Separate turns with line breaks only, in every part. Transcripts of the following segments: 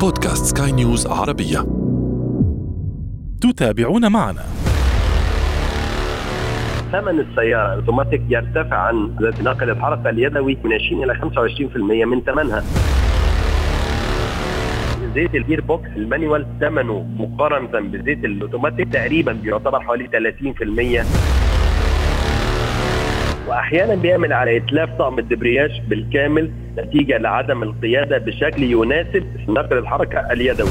بودكاست سكاي نيوز عربية.
تتابعون معنا.
ثمن السيارة الاوتوماتيك يرتفع عن نقل الحركة اليدوي من 20 إلى 25% من ثمنها. زيت ال gearbox ال manual ثمنه مقارنة بزيت الأوتوماتيك تقريبا بيعتبر حوالي 30% وأحيانا بيعمل على إتلاف طقم الدبرياج بالكامل نتيجة لعدم القيادة بشكل يناسب نقل الحركة اليدوي.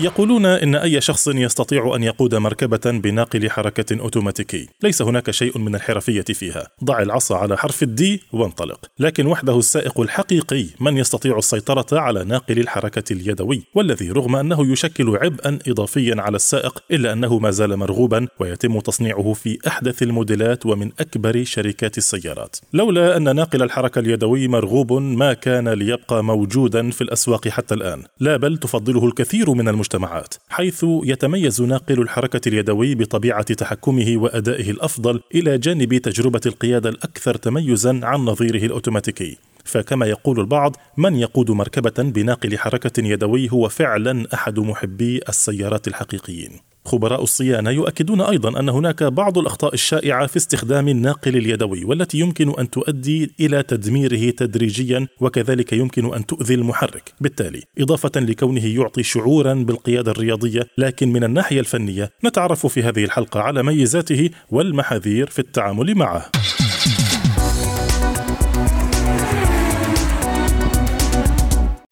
يقولون إن أي شخص يستطيع أن يقود مركبة بناقل حركة أوتوماتيكي، ليس هناك شيء من الحرفية فيها، ضع العصا على حرف الدي وانطلق، لكن وحده السائق الحقيقي من يستطيع السيطرة على ناقل الحركة اليدوي، والذي رغم أنه يشكل عبئا اضافيا على السائق إلا أنه ما زال مرغوبا ويتم تصنيعه في أحدث الموديلات ومن أكبر شركات السيارات. لولا أن ناقل الحركة اليدوي مرغوب ما كان ليبقى موجودا في الأسواق حتى الآن، لا بل تفضله الكثير من المجتمعات المجتمعات حيث يتميز ناقل الحركة اليدوي بطبيعة تحكمه وأدائه الأفضل إلى جانب تجربة القيادة الأكثر تميزا عن نظيره الأوتوماتيكي. فكما يقول البعض من يقود مركبة بناقل حركة يدوي هو فعلا أحد محبي السيارات الحقيقيين. خبراء الصيانة يؤكدون أيضا أن هناك بعض الأخطاء الشائعة في استخدام الناقل اليدوي والتي يمكن أن تؤدي إلى تدميره تدريجيا وكذلك يمكن أن تؤذي المحرك. بالتالي إضافة لكونه يعطي شعورا بالقيادة الرياضية لكن من الناحية الفنية نتعرف في هذه الحلقة على ميزاته والمحاذير في التعامل معه.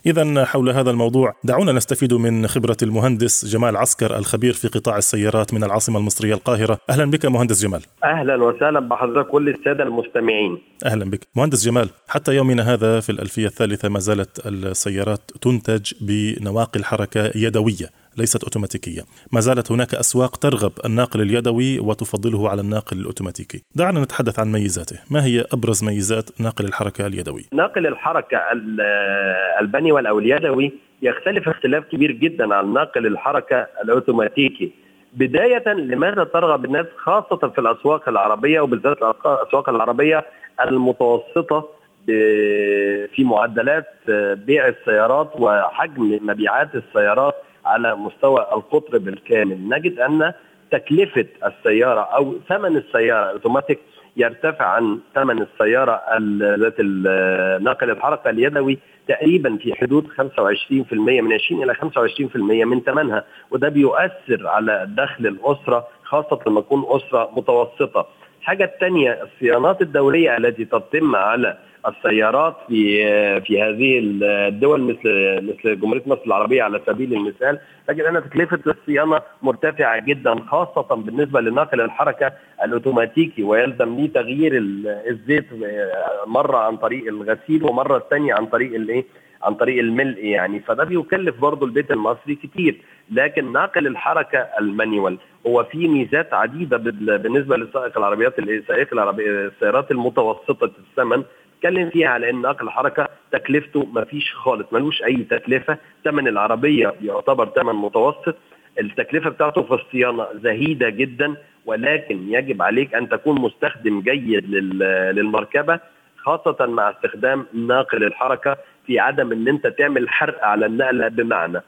إذا حول هذا الموضوع دعونا نستفيد من خبرة المهندس جمال عسكر الخبير في قطاع السيارات من العاصمة المصرية القاهرة. أهلا بك مهندس جمال.
أهلا وسهلا بحضرتك كل السادة المستمعين.
أهلا بك. مهندس جمال حتى يومنا هذا في الألفية الثالثة ما زالت السيارات تنتج بنواقل حركة يدوية. ليست أوتوماتيكية. ما زالت هناك أسواق ترغب الناقل اليدوي وتفضله على الناقل الأوتوماتيكي. دعنا نتحدث عن ميزاته. ما هي أبرز ميزات ناقل الحركة اليدوي؟
ناقل الحركة ال- البانيوال أو اليدوي يختلف اختلاف كبير جدا عن ناقل الحركة الأوتوماتيكي. بداية لماذا ترغب الناس خاصة في الأسواق العربية وبالذات الأسواق العربية المتوسطة ب- في معدلات بيع السيارات وحجم مبيعات السيارات على مستوى القطر بالكامل نجد أن تكلفة السيارة أو ثمن السيارة الأوتوماتيك يرتفع عن ثمن السيارة ال- ذات ناقل الحركة اليدوي تقريبا في حدود 25% من 20 إلى 25% من ثمنها وده بيؤثر على دخل الأسرة خاصة لما تكون أسرة متوسطة. الحاجة الثانية الصيانات الدوريه التي تتم على السيارات في في هذه الدول مثل مثل جمهورية مصر العربية على سبيل المثال. لكن ان تكلفة الصيانة مرتفعة جدا خاصة بالنسبة لناقل الحركة الأوتوماتيكي ويلزم ليه تغيير ال- الزيت مرة عن طريق الغسيل ومرة الثانية عن طريق الإيه؟ عن طريق الملء يعني. فده بيكلف برضه البيت المصري كتير. لكن ناقل الحركة المانيوال هو فيه ميزات عديدة بال- بالنسبة لسائق العربيات سائق العربية السيارات المتوسطة الثمن اتكلم فيها على إن نقل الحركه تكلفته ما فيش خالص ملوش أي تكلفة. ثمن العربية يعتبر ثمن متوسط. التكلفة بتاعته في الصيانة زهيدة جدا ولكن يجب عليك أن تكون مستخدم جيد لل- للمركبة خاصة مع استخدام ناقل الحركة في عدم إن أنت تعمل حرق على النقلة بمعنى.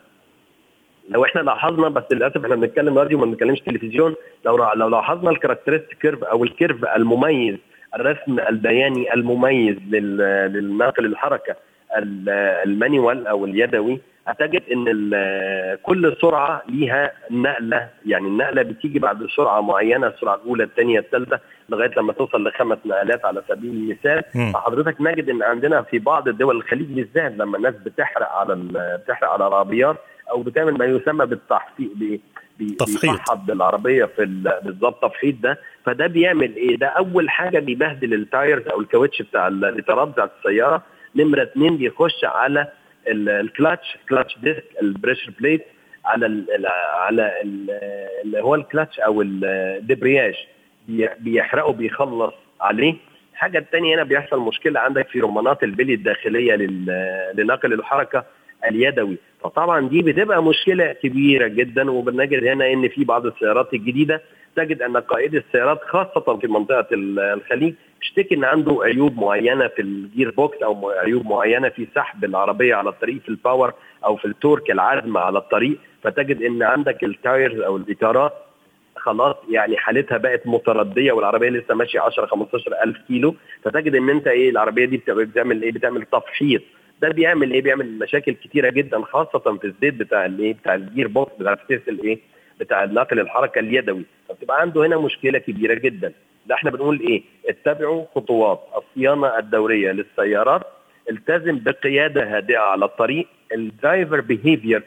لو إحنا لاحظنا بس للأسف إحنا بنتكلم راديو ما بنتكلمش تلفزيون. لو لو لاحظنا ال characteristic curve أو ال curve المميز الرسم البياني المميز لل- للناقل الحركه ال- ال manual أو اليدوي. هتجد إن كل سرعة ليها نقلة. يعني النقلة بتيجي بعد سرعة معينة السرعه الاولى الثانية الثالثه لغاية لما توصل لخمس نقلات على سبيل المثال. فحضرتك نجد إن عندنا في بعض الدول الخليج بالذات لما الناس بتحرق على بتحرق على العربيات أو بتعمل ما يسمى بالتفحيط ب- بيفحط بالعربية في بالظبط تفحيط ده. فده بيعمل إيه؟ ده أول حاجة بيبهدل ال tires أو الكاوتش بتاع الاطارات بتاعت السيارة. نمرة اثنين بيخش على ال clutch clutch disc ال pressure plate على ال على اللي هو الكلاتش أو الدبرياج. بيحرقه بيخلص عليه. الحاجة الثانية هنا بيحصل مشكلة عندك في رمانات البلي الداخلية لنقل الحركة. اليدوي. فطبعا دي بتبقى مشكلة كبيرة جدا وبنجد هنا إن في بعض السيارات الجديدة تجد أن قائد السيارات خاصة في منطقة الخليج يشتكي إن عنده عيوب معينة في ال gearbox أو عيوب معينة في سحب العربية على الطريق في ال power أو في ال torque العزم على الطريق. فتجد إن عندك ال tires أو الإطارات خلاص يعني حالتها بقت متردية والعربية لسه ماشية 10 15 ألف كيلو. فتجد إن أنت إيه العربية دي بتعمل إيه؟ بتعمل تفحيط. ده بيعمل إيه؟ بيعمل مشاكل كتيرة جدا خاصة في الزيت بتاع الإيه؟ بتاع ال gearbox بتاع فتيس الإيه؟ بتاع نقل الحركة اليدوي. فبتبقى عنده هنا مشكلة كبيرة جدا. ده إحنا بنقول إيه؟ اتبعوا خطوات الصيانة الدورية للسيارات. التزم بقيادة هادئة على الطريق. ال driver behavior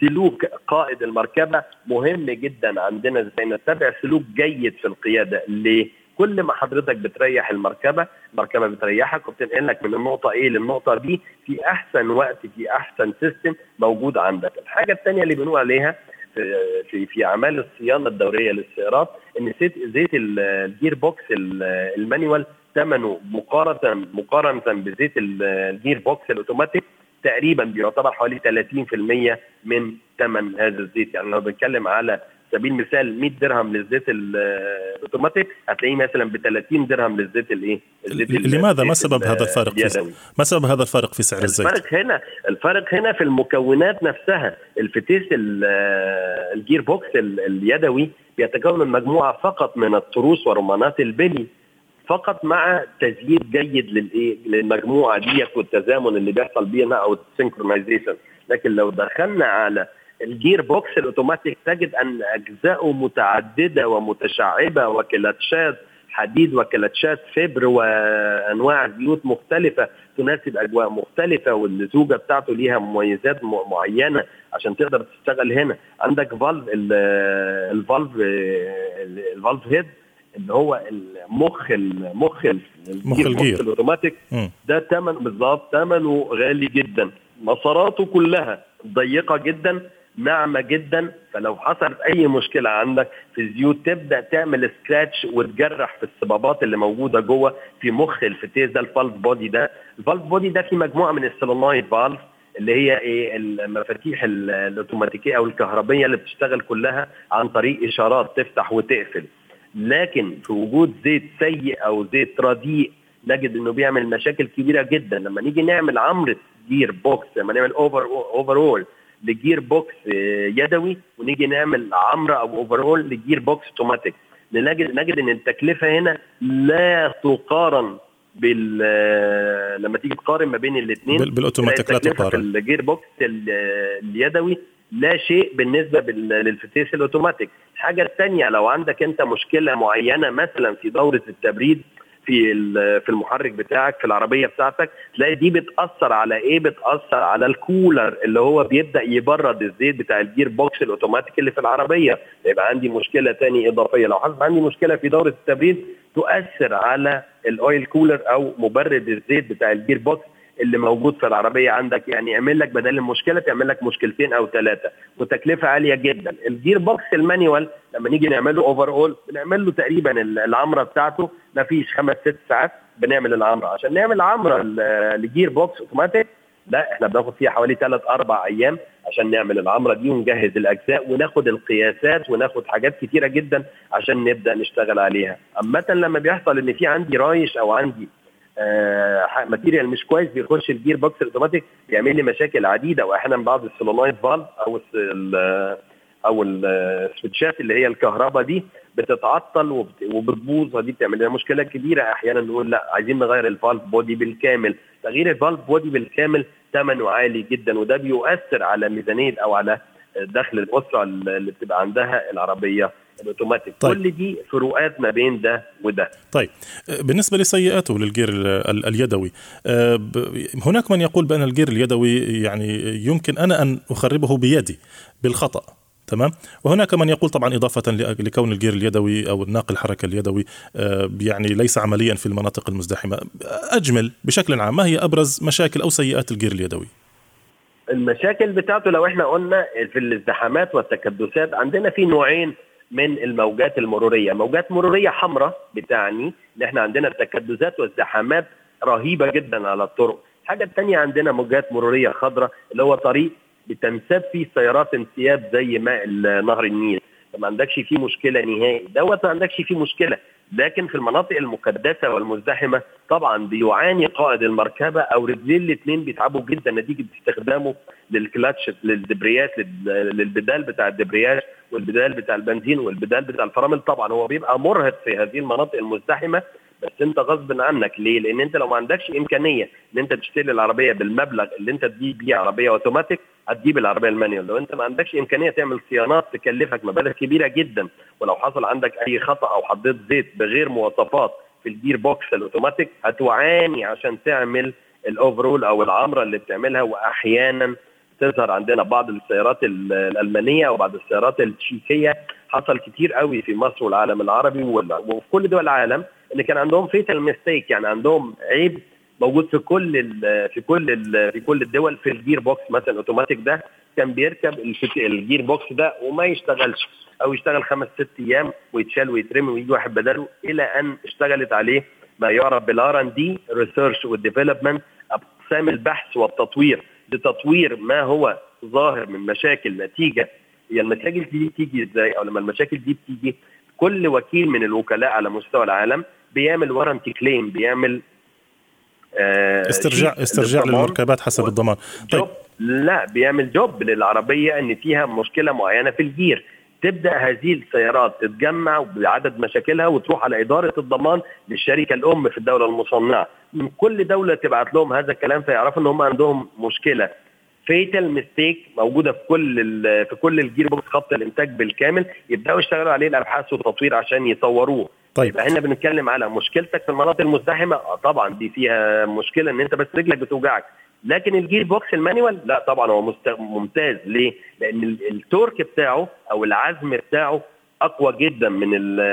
سلوك قائد المركبة مهم جدا عندنا إزاي نتبع سلوك جيد في القيادة. ليه؟ كل ما حضرتك بتريح المركبة المركبة بتريحك وبتنقلك من النقطة A للنقطة B في أحسن وقت في أحسن system موجود عندك. الحاجة الثانية اللي بنقول عليها في في أعمال الصيانة الدورية للسيارات إن زيت زيت ال gearbox ال manual ثمنه مقارنة مقارنة بزيت ال gearbox الأوتوماتيك تقريبا بيعتبر حوالي 30% من ثمن هذا الزيت. يعني لو بنتكلم على سبيل المثال 100 درهم للزيت الاوتوماتيك هتلاقيه مثلا ب 30 درهم للزيت الايه؟
لماذا؟ ما سبب هذا الفارق في ما سبب هذا الفارق في سعر الزيت؟
الفرق هنا الفرق هنا في المكونات نفسها. الفتيس ال gearbox اليدوي بيتكون من مجموعة فقط من التروس ورمانات البلي فقط مع تزييت جيد للايه للمجموعة ديت والتزامن اللي بيحصل بيها أو ال synchronization لكن لو دخلنا على ال gearbox الأوتوماتيك تجد أن اجزاؤه متعددة ومتشعبة وكلاتشات حديد وكلاتشات fiber وأنواع زيوت مختلفة تناسب أجواء مختلفة واللزوجة بتاعته ليها مميزات معينة عشان تقدر تشتغل هنا. عندك valve ال valve ال valve head اللي هو المخ المخ
مخ الجير
الأوتوماتيك. ده ثمن بالظبط ثمنه غالي جدا. مساراته كلها ضيقة جدا. ناعمة جدا فلو حصلت أي مشكلة عندك في الزيوت تبدأ تعمل scratch وتجرح في الصبابات اللي موجودة جوه في مخ الفتيس ده ال valve body ده. ال valve body ده في مجموعة من ال solenoid valve اللي هي إيه؟ المفاتيح الأوتوماتيكية أو الكهربية اللي بتشتغل كلها عن طريق إشارات تفتح وتقفل. لكن في وجود زيت سيء أو زيت رديء نجد إنه بيعمل مشاكل كبيرة جدا. لما نيجي نعمل عمرة gearbox لما نعمل overhaul ل gearbox يدوي ونيجي نعمل عمرة أو overhaul ل gearbox أوتوماتيك. نجد نجد إن التكلفة هنا لا تقارن بال لما تيجي تقارن ما بين الاثنين
بالأوتوماتيك لا تقارن.
ال gearbox اليدوي لا شيء بالنسبة للفتيس الأوتوماتيك. الحاجة الثانية لو عندك أنت مشكلة معينة مثلا في دورة التبريد في في المحرك بتاعك في العربية بتاعتك تلاقي دي بتأثر على إيه؟ بتأثر على الكولر اللي هو بيبدأ يبرد الزيت بتاع ال gearbox الأوتوماتيك اللي في العربية. يبقى عندي مشكلة ثانية إضافية. لو حصل عندي مشكلة في دورة التبريد تؤثر على ال oil cooler أو مبرد الزيت بتاع ال gearbox اللي موجود في العربية عندك. يعني يعمل لك بدل المشكلة تعمل لك مشكلتين أو ثلاثة. وتكلفة عالية جدا. ال gearbox ال manual لما نيجي نعمله overhaul بنعمل له تقريبا العمرة بتاعته. ما فيش خمس ست ساعات بنعمل العمرة. عشان نعمل عمرة ل gearbox اوتوماتيك لا إحنا بناخد فيها حوالي ثلاث أربع أيام عشان نعمل العمرة دي ونجهز الأجزاء وناخد القياسات وناخد حاجات كتيرة جدا عشان نبدأ نشتغل عليها. عامة لما بيحصل إن في عندي رايش أو عندي material مش كويس بيخش ال gearbox الاوتوماتيك بيعمل لي مشاكل عديدة وأحيانا بعض ال solenoid valve أو أو السويتشات اللي هي الكهرباء دي بتتعطل وبتبوظ ودي بتعمل لنا مشكلة كبيرة. أحيانا نقول لأ عايزين نغير ال valve body بالكامل. تغيير ال valve body بالكامل ثمنه عالي جدا وده بيؤثر على ميزانية أو على دخل الأسرة اللي بتبقى عندها العربية. الأوتوماتيك. طيب. كل دي فروقات ما بين ده وده.
طيب. بالنسبة لسيئاته للجير اليدوي هناك من يقول بأن الجير اليدوي يعني يمكن أنا أن أخربه بيدي بالخطأ تمام؟ وهناك من يقول طبعا إضافة لكون الجير اليدوي أو الناقل الحركة اليدوي آه، يعني ليس عمليا في المناطق المزدحمة. أجمل بشكل عام ما هي أبرز مشاكل أو سيئات الجير اليدوي؟
المشاكل بتاعته لو إحنا قلنا في الازدحامات والتكدسات عندنا في نوعين من الموجات المرورية، موجات مرورية حمراء بتعني إن إحنا عندنا تكدسات وازدحامات رهيبة جدا على الطرق، الحاجة الثانية عندنا موجات مرورية خضراء اللي هو طريق بتنساب فيه سيارات انسياب زي ماء نهر النيل، فما عندكش فيه مشكلة نهائي، دوت ما عندكش فيه مشكلة، لكن في المناطق المكدسه والمزدحمة طبعا بيعاني قائد المركبة أو رجلين الاثنين بيتعبوا جدا نتيجة استخدامه للكلاتش للدبريات للبدال بتاع الدبرياج والبدال بتاع البنزين والبدال بتاع الفرامل طبعا هو بيبقى مرهق في هذه المناطق المزدحمة بس أنت غصب عنك ليه؟ لأن أنت لو ما عندكش إمكانية إن أنت تشتري العربية بالمبلغ اللي أنت تجيب بيه عربية أوتوماتيك هتجيب العربية ال manual. لو انت ما عندكش إمكانية تعمل صيانات تكلفك مبالغ كبيرة جدا ولو حصل عندك أي خطأ أو حطيت زيت بغير مواصفات في ال gearbox الأوتوماتيك هتعاني عشان تعمل ال overhaul أو العمرة اللي بتعملها واحيانا تظهر عندنا بعض السيارات الألمانية وبعض السيارات التشيكية. حصل كتير قوي في مصر والعالم العربي وفي كل دول العالم إن كان عندهم fatal mistake يعني عندهم عيب موجود في كل في كل في كل الدول في ال gearbox مثلا الأوتوماتيك ده كان بيركب ال gearbox ده وما يشتغلش أو يشتغل خمس ست أيام ويتشال ويترمي ويجي واحد بداله إلى أن اشتغلت عليه ما يعرف بال R and D research وال development أقسام البحث والتطوير لتطوير ما هو ظاهر من مشاكل نتيجة هي المشاكل دي بتيجي إزاي؟ أو لما المشاكل دي بتيجي كل وكيل من الوكلاء على مستوى العالم بيعمل warranty claim بيعمل
استرجاع استرجاع للمركبات حسب الضمان.
طيب. لا بيعمل job للعربية إن فيها مشكلة معينة في الجير. تبدأ هذه السيارات تتجمع بعدد مشاكلها وتروح على إدارة الضمان للشركة الأم في الدولة المصنعة. من كل دولة تبعت لهم هذا الكلام فيعرفوا إن هم عندهم مشكلة. fatal mistake موجودة في كل في كل ال gearbox خط الإنتاج بالكامل. يبدأوا يشتغلوا عليه الأبحاث والتطوير عشان يطوروه طيب. إحنا بنتكلم على مشكلتك في المناطق المزدحمة. آه طبعا دي فيها مشكلة إن أنت بس رجلك بتوجعك. لكن ال gearbox ال manual لا طبعا هو ممتاز. ليه؟ لأن ال torque بتاعه أو العزم بتاعه أقوى جدا من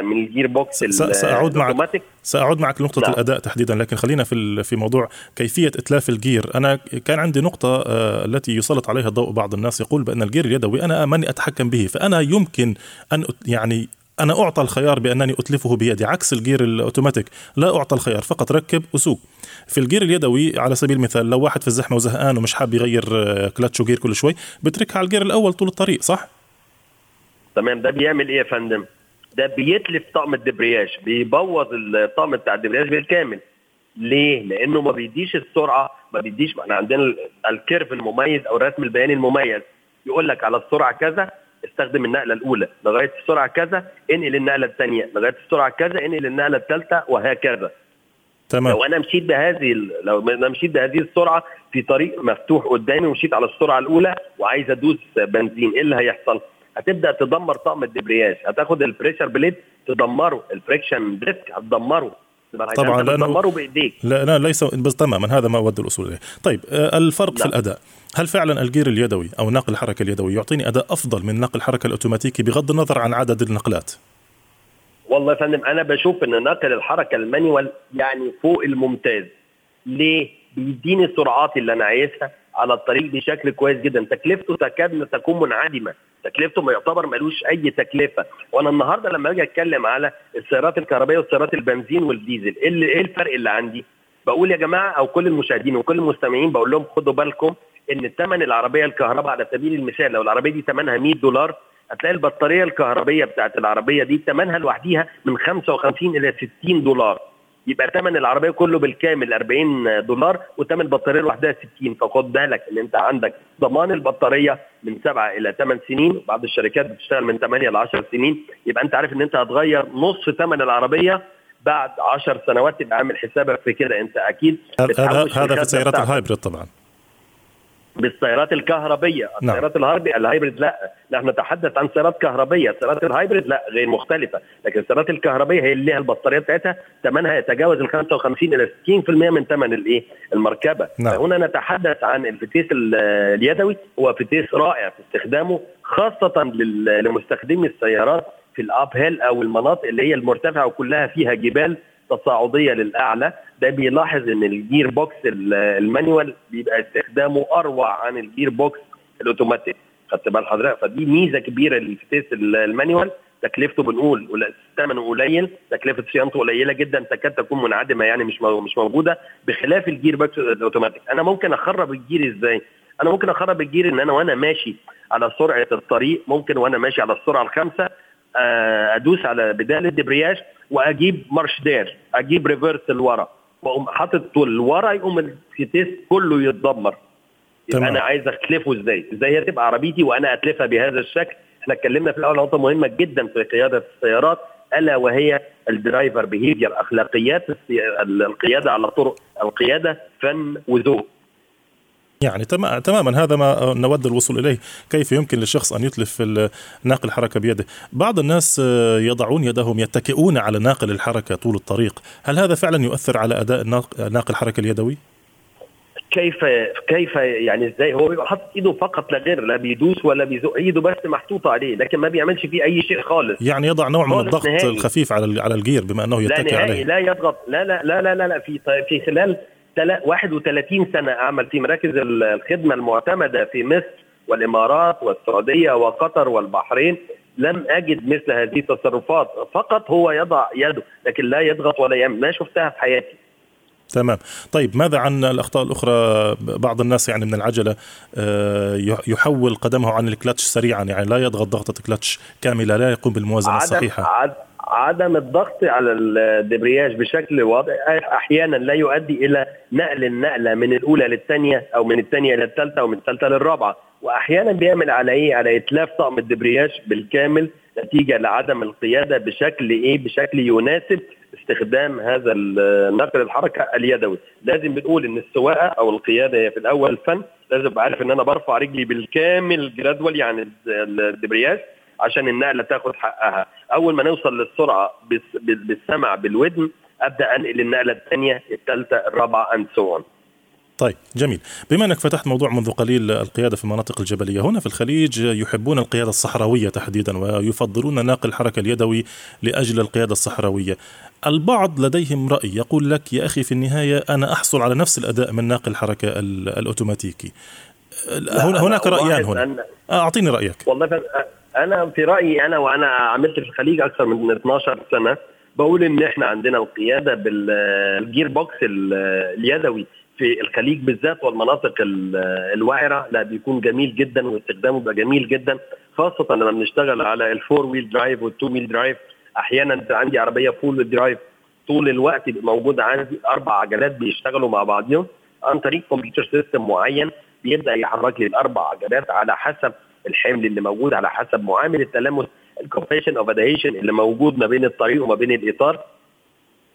من ال gearbox
سأعود معك. سأعود معك لنقطة نعم. الأداء تحديدا. لكن خلينا في في موضوع كيفية إتلاف ال gear. أنا كان عندي نقطة آه، التي يسلط عليها الضوء بعض الناس يقول بأن ال gear اليدوي أنا ماني أتحكم به فأنا يمكن أن يعني أنا أعطى الخيار بأنني أتلفه بيدي عكس ال gear ال automatic. لا أعطى الخيار فقط ركب وسوق. في ال gear اليدوي على سبيل المثال لو واحد في الزحمه وزهقان ومش حاب يغير آه، clutch و gear كل شوي بتركها على ال gear الأول طول الطريق صح؟
تمام. ده بيعمل إيه يا فندم؟ ده بيتلف طقم الدبرياج بيبوظ الطقم بتاع الدبرياج بالكامل. ليه؟ لأنه ما بيديش السرعة ما بيديش إحنا عندنا ال curve المميز أو الرسم البياني المميز. يقول لك على السرعة كذا استخدم النقلة الأولى لغاية السرعة كذا انقل النقلة الثانية لغاية السرعة كذا انقل النقلة الثالثة وهكذا. تمام. لو أنا مشيت بهذه لو أنا مشيت بهذه السرعة في طريق مفتوح قدامي ومشيت على السرعة الأولى وعايز أدوس بنزين إيه اللي هيحصل؟ هتبدأ تدمر طقم الدبرياج هتاخد ال pressure plate تدمره ال friction disc هتدمره.
طبعا لأنه بإيديك. لا لا ليس بس تماما هذا ما أود الوصول إليه. طيب آه، الفرق لا. في الأداء. هل فعلا الجير اليدوي أو ناقل الحركة اليدوي يعطيني أداء أفضل من ناقل الحركة الأوتوماتيكي بغض النظر عن عدد النقلات؟
والله يا فندم أنا بشوف إن ناقل الحركة المانيوال يعني فوق الممتاز. ليه؟ بيديني السرعات اللي أنا عايزها. على الطريق بشكل كويس جدا. تكلفته تكاد تكون منعدمة. تكلفته ما يعتبر ملوش أي تكلفة. وأنا النهارده لما أجي أتكلم على السيارات الكهربائية والسيارات البنزين والديزل إيه, إيه الفرق اللي عندي؟ بقول يا جماعة أو كل المشاهدين وكل المستمعين بقول لهم خدوا بالكم إن ثمن العربية الكهرباء على سبيل المثال لو العربية دي ثمنها 100 دولار هتلاقي البطارية الكهربيه بتاعت العربية دي ثمنها لوحديها من 55 إلى 60 دولار. يبقى ثمن العربية كله بالكامل 40 دولار وثمن البطاريه لوحدها 60 فخد بالك إن أنت عندك ضمان البطارية من 7 إلى 8 سنين بعض الشركات بتشتغل من 8 ل 10 سنين. يبقى أنت عارف إن أنت هتغير نص ثمن العربية بعد 10 سنوات تبقى عامل حسابك في كده. أنت أكيد
هذا هذا في السيارات ال hybrid طبعا.
بالسيارات الكهربية. نعم. السيارات ال hybrid ال hybrid لا. نحن نتحدث عن سيارات كهربية. السيارات ال hybrid لا غير مختلفة. لكن السيارات الكهربية هي اللي لها البطارية بتاعتها. ثمنها يتجاوز ال 55 إلى 60% من ثمن الإيه؟ المركبة. نعم. فهنا نتحدث عن الفتيس اليدوي. هو فتيس رائع في استخدامه خاصة لمستخدمي السيارات في ال uphill أو المناطق اللي هي المرتفعة وكلها فيها جبال تصاعديه للأعلى. ده بيلاحظ إن ال gearbox ال manual بيبقى استخدامه أروع عن ال gearbox ال automatic. خدت بال حضرتك؟ فدي ميزة كبيرة للفتيس ال manual. تكلفته بنقول ثمنه قليل تكلفة صيانته قليلة جدا تكاد تكون منعدمة يعني مش مش موجودة بخلاف ال gearbox ال automatic. أنا ممكن أخرب ال gear إزاي؟ أنا ممكن أخرب ال gear إن أنا وأنا ماشي على سرعة الطريق ممكن وأنا ماشي على السرعة الخامسة أدوس على بدال الدبرياج وأجيب مارش دير أجيب reverse لورا وأقوم حاطط طول لورا يقوم الفتيس كله يتدمر يبقى أنا عايز أتلفه إزاي؟ إزاي هي تبقى عربيتي وأنا أتلفها بهذا الشكل؟ إحنا اتكلمنا في الأول نقطة مهمة جدا في قيادة السيارات ألا وهي ال driver behavior أخلاقيات القيادة على طرق القيادة فن وذوق
يعني تماما هذا ما نود الوصول إليه. كيف يمكن للشخص أن يتلف ناقل الحركة بيده؟ بعض الناس يضعون يدهم يتكئون على ناقل الحركة طول الطريق. هل هذا فعلا يؤثر على أداء ناقل الحركة اليدوي؟
كيف كيف يعني إزاي؟ هو بيبقى حاطط إيده فقط لا غير لا بيدوس ولا بيزق ايده بس محطوطة عليه لكن ما بيعملش فيه أي شيء خالص.
يعني يضع نوع من الضغط نهائي. الخفيف على على الجير بما أنه يتكي عليه.
لا يضغط. لا لا لا لا لا, لا في في خلال 31 سنة أعمل في مراكز الخدمة المعتمدة في مصر والإمارات والسعودية وقطر والبحرين. لم أجد مثل هذه التصرفات. فقط هو يضع يده لكن لا يضغط ولا يعمل ما شفتها في حياتي.
تمام. طيب ماذا عن الأخطاء الأخرى؟ بعض الناس يعني من العجلة آه، يحول قدمه عن الكلتش سريعا يعني لا يضغط ضغطة الكلتش كاملة لا يقوم بالموازنة
عدم
الصحيحة.
عدم عدم الضغط على الدبرياج بشكل واضح أحيانا لا يؤدي إلى نقل النقلة من الأولى للثانية أو من الثانية للثالثه أو من الثالثة للرابعة. واحيانا بيعمل على إيه؟ على إتلاف طقم الدبرياج بالكامل نتيجة لعدم القيادة بشكل إيه؟ بشكل يناسب استخدام هذا نقل الحركة اليدوي. لازم بنقول إن السواقة أو القيادة هي في الأول فن. لازم أبقى عارف إن أنا برفع رجلي بالكامل جرادوال يعني الدبرياج عشان النقلة تاخد حقها. أول ما نوصل للسرعة بالسمع بالودن أبدأ أنقل النقلة الثانية الثالثه الرابعة and so
طيب جميل. بما أنك فتحت موضوع منذ قليل القيادة في المناطق الجبلية هنا في الخليج يحبون القيادة الصحراوية تحديدا ويفضلون ناقل الحركة اليدوي لأجل القيادة الصحراوية. البعض لديهم رأي يقول لك يا أخي في النهاية أنا أحصل على نفس الأداء من ناقل الحركة الأوتوماتيكي. هناك رأيان هنا. أعطيني رأيك.
والله أنا في رأيي أنا وأنا عملت في الخليج أكثر من 12 سنة بقول إن إحنا عندنا القيادة بال gearbox اليدوي. في الخليج بالذات والمناطق الوعرة لا بيكون جميل جدا واستخدامه بيبقى جميل جدا خاصة لما بنشتغل على ال four wheel drive وال two wheel drive أحيانا عندي عربية full drive طول الوقت موجود عندي أربع عجلات بيشتغلوا مع بعضهم عن طريق computer system معين بيبدأ يحرك لي الأربع عجلات على حسب الحمل اللي موجود على حسب معامل التلامس ال coefficient of اللي موجود ما بين الطريق وما بين الإطار.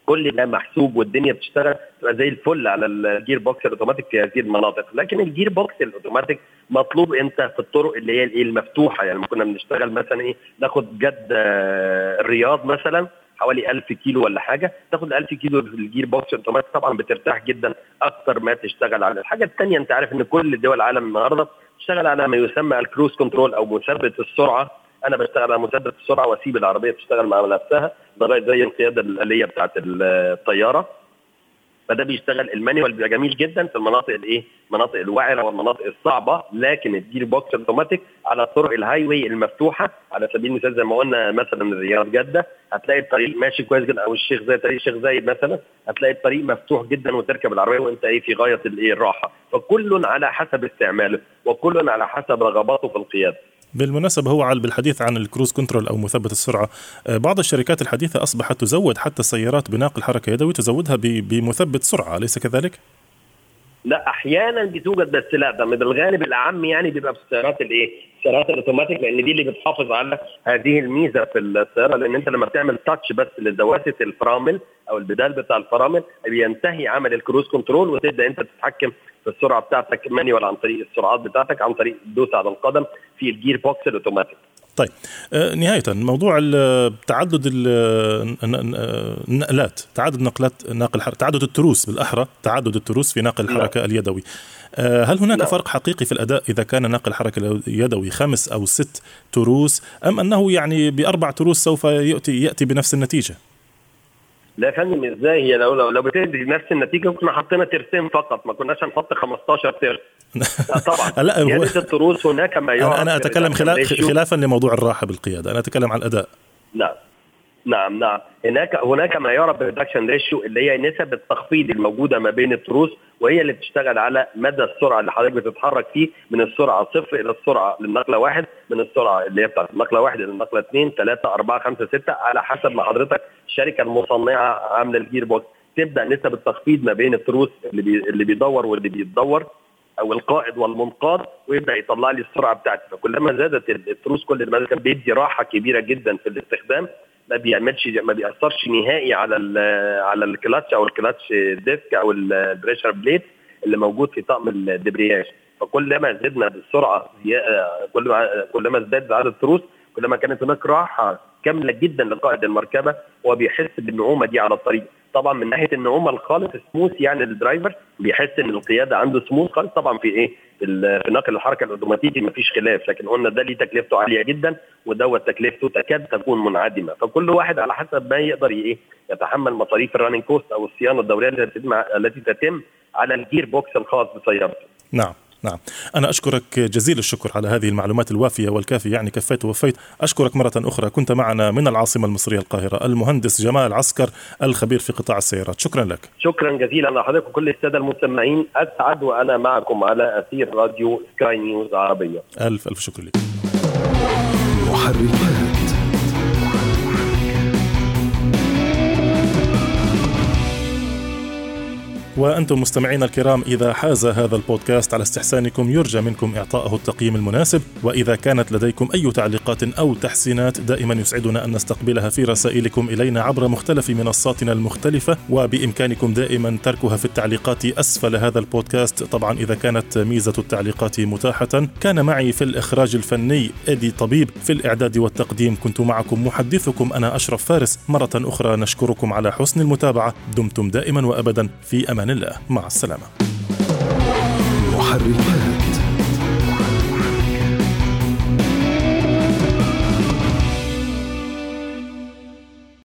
كل ده محسوب والدنيا بتشتغل تبقى زي الفل على ال gearbox ال automatic في هذه المناطق. لكن ال gearbox ال automatic مطلوب انت في الطرق اللي هي الايه؟ المفتوحة. يعني كنا بنشتغل مثلا إيه؟ ناخد جدة، الرياض مثلا حوالي 1000 كيلو ولا حاجة. تاخد 1000 كيلو في ال gearbox automatic طبعا بترتاح جدا أكثر ما تشتغل على الحاجة الثانية أنت عارف إن كل دول العالم النهارده تشتغل على ما يسمى ال cruise control أو مثبت السرعة. أنا بشتغل على مثبت السرعة وأسيب العربية تشتغل مع نفسها لغاية زي القياده الآلية بتاعت الطيارة. فده بيشتغل ال manual بيبقى جميل جدا في المناطق الإيه؟ المناطق الوعره والمناطق الصعبة لكن ال gearbox automatic على طرق ال highway المفتوحة. على سبيل المثال زي ما قلنا مثلا الرياض جدة هتلاقي الطريق ماشي كويس جدا أو الشيخ زي طريق الشيخ زايد مثلا هتلاقي الطريق مفتوح جدا وتركب العربية وأنت إيه؟ في غاية الإيه؟ الراحة. فكل على حسب استعماله وكل على حسب رغباته في القيادة.
بالمناسبة هو بالحديث عن الكروز كنترول أو مثبت السرعة آه، بعض الشركات الحديثة أصبحت تزود حتى السيارات بناقل حركة يدوي تزودها بمثبت سرعة أليس كذلك؟
لا أحيانا بتوجد بس لا ده بالغالب الاعم يعني بيبقى في السيارات الإيه؟ السيارات الأوتوماتيك لأن دي اللي بتحافظ على هذه الميزة في السيارة لأن أنت لما بتعمل تاتش بس لدواسه الفرامل أو البدال بتاع الفرامل بينتهي عمل ال cruise control وتبدأ أنت تتحكم في السرعة بتاعتك manual عن طريق السرعات بتاعتك عن طريق الدوس على القدم في ال gearbox ال automatic
طيب آه، نهاية موضوع تعدد النقلات تعدد نقلات ناقل تعدد التروس بالأحرى تعدد التروس في ناقل الحركة نعم. اليدوي آه، هل هناك نعم. فرق حقيقي في الأداء إذا كان ناقل الحركه اليدوي خمس أو ست تروس أم أنه يعني بأربع تروس سوف ياتي يأتي بنفس النتيجة؟
لا يا فندم إزاي هي لو لو, لو بتدي نفس النتيجة كنا حطينا ترسين فقط ما كناش هنحط 15 ترس طبعا. لا هو التروس هناك ما
أنا, أنا أتكلم خلافا لموضوع الراحة بالقيادة. أنا أتكلم عن الأداء.
نعم نعم نعم. هناك هناك ما يعرف بال reduction ratio اللي هي نسب التخفيض الموجودة ما بين التروس وهي اللي بتشتغل على مدى السرعة اللي حضرتك بتتحرك فيه من السرعة صفر إلى السرعة للنقلة واحد من السرعة اللي هي بتاعت النقلة واحد إلى النقلة اثنين ثلاثة أربعة خمسة ستة على حسب ما حضرتك الشركة المصنعة عاملة ال gear box تبدأ نسب التخفيض ما بين التروس اللي بي اللي بيدور واللي بيتدور. أو القائد والمنقاد ويبدأ يطلع لي السرعة بتاعتي. فكلما زادت التروس كل ما كان بيدي راحة كبيرة جدا في الاستخدام ما بيعملش ما بيأثرش نهائي على على الكلاتش أو ال clutch disc أو ال pressure plate اللي موجود في طقم الدبرياج. فكل ما زدنا بالسرعة كل ما كل ما ازداد عدد التروس كل ما كانت هناك راحة كاملة جدا لقائد المركبة وبيحس بالنعومة دي على الطريق. طبعا من ناحية النعومه الخالص سموث يعني ال driver بيحس إن القيادة عنده سموث خالص طبعا في إيه؟ في نقل الحركة الأوتوماتيكي مفيش خلاف لكن قلنا ده ليه تكلفته عالية جدا ودوت تكلفته تكاد تكون منعدمة. فكل واحد على حسب ما يقدر إيه؟ يتحمل مصاريف ال running cost أو الصيانة الدورية التي تتم على ال gear box الخاص بسيارته
نعم. نعم. أنا أشكرك جزيل الشكر على هذه المعلومات الوافية والكافية. يعني كفيت ووفيت. أشكرك مرة أخرى. كنت معنا من العاصمة المصرية القاهرة المهندس جمال عسكر الخبير في قطاع السيارات. شكرا لك.
شكرا جزيلا لحضرتك وكل السادة المستمعين أسعد وأنا معكم على أثير راديو سكاي نيوز عربية.
ألف ألف شكر لك. محركات. وأنتم مستمعينا الكرام إذا حاز هذا البودكاست على استحسانكم يرجى منكم إعطائه التقييم المناسب. وإذا كانت لديكم أي تعليقات أو تحسينات دائما يسعدنا أن نستقبلها في رسائلكم إلينا عبر مختلف منصاتنا المختلفة. وبإمكانكم دائما تركها في التعليقات أسفل هذا البودكاست. طبعا إذا كانت ميزة التعليقات متاحة كان معي في الإخراج الفني إدي طبيب. في الإعداد والتقديم كنت معكم محدثكم أنا أشرف فارس. مرة أخرى نشكركم على حسن المتابعة. دمتم دائما وأبدا. في أمان الله. مع السلامة. محركات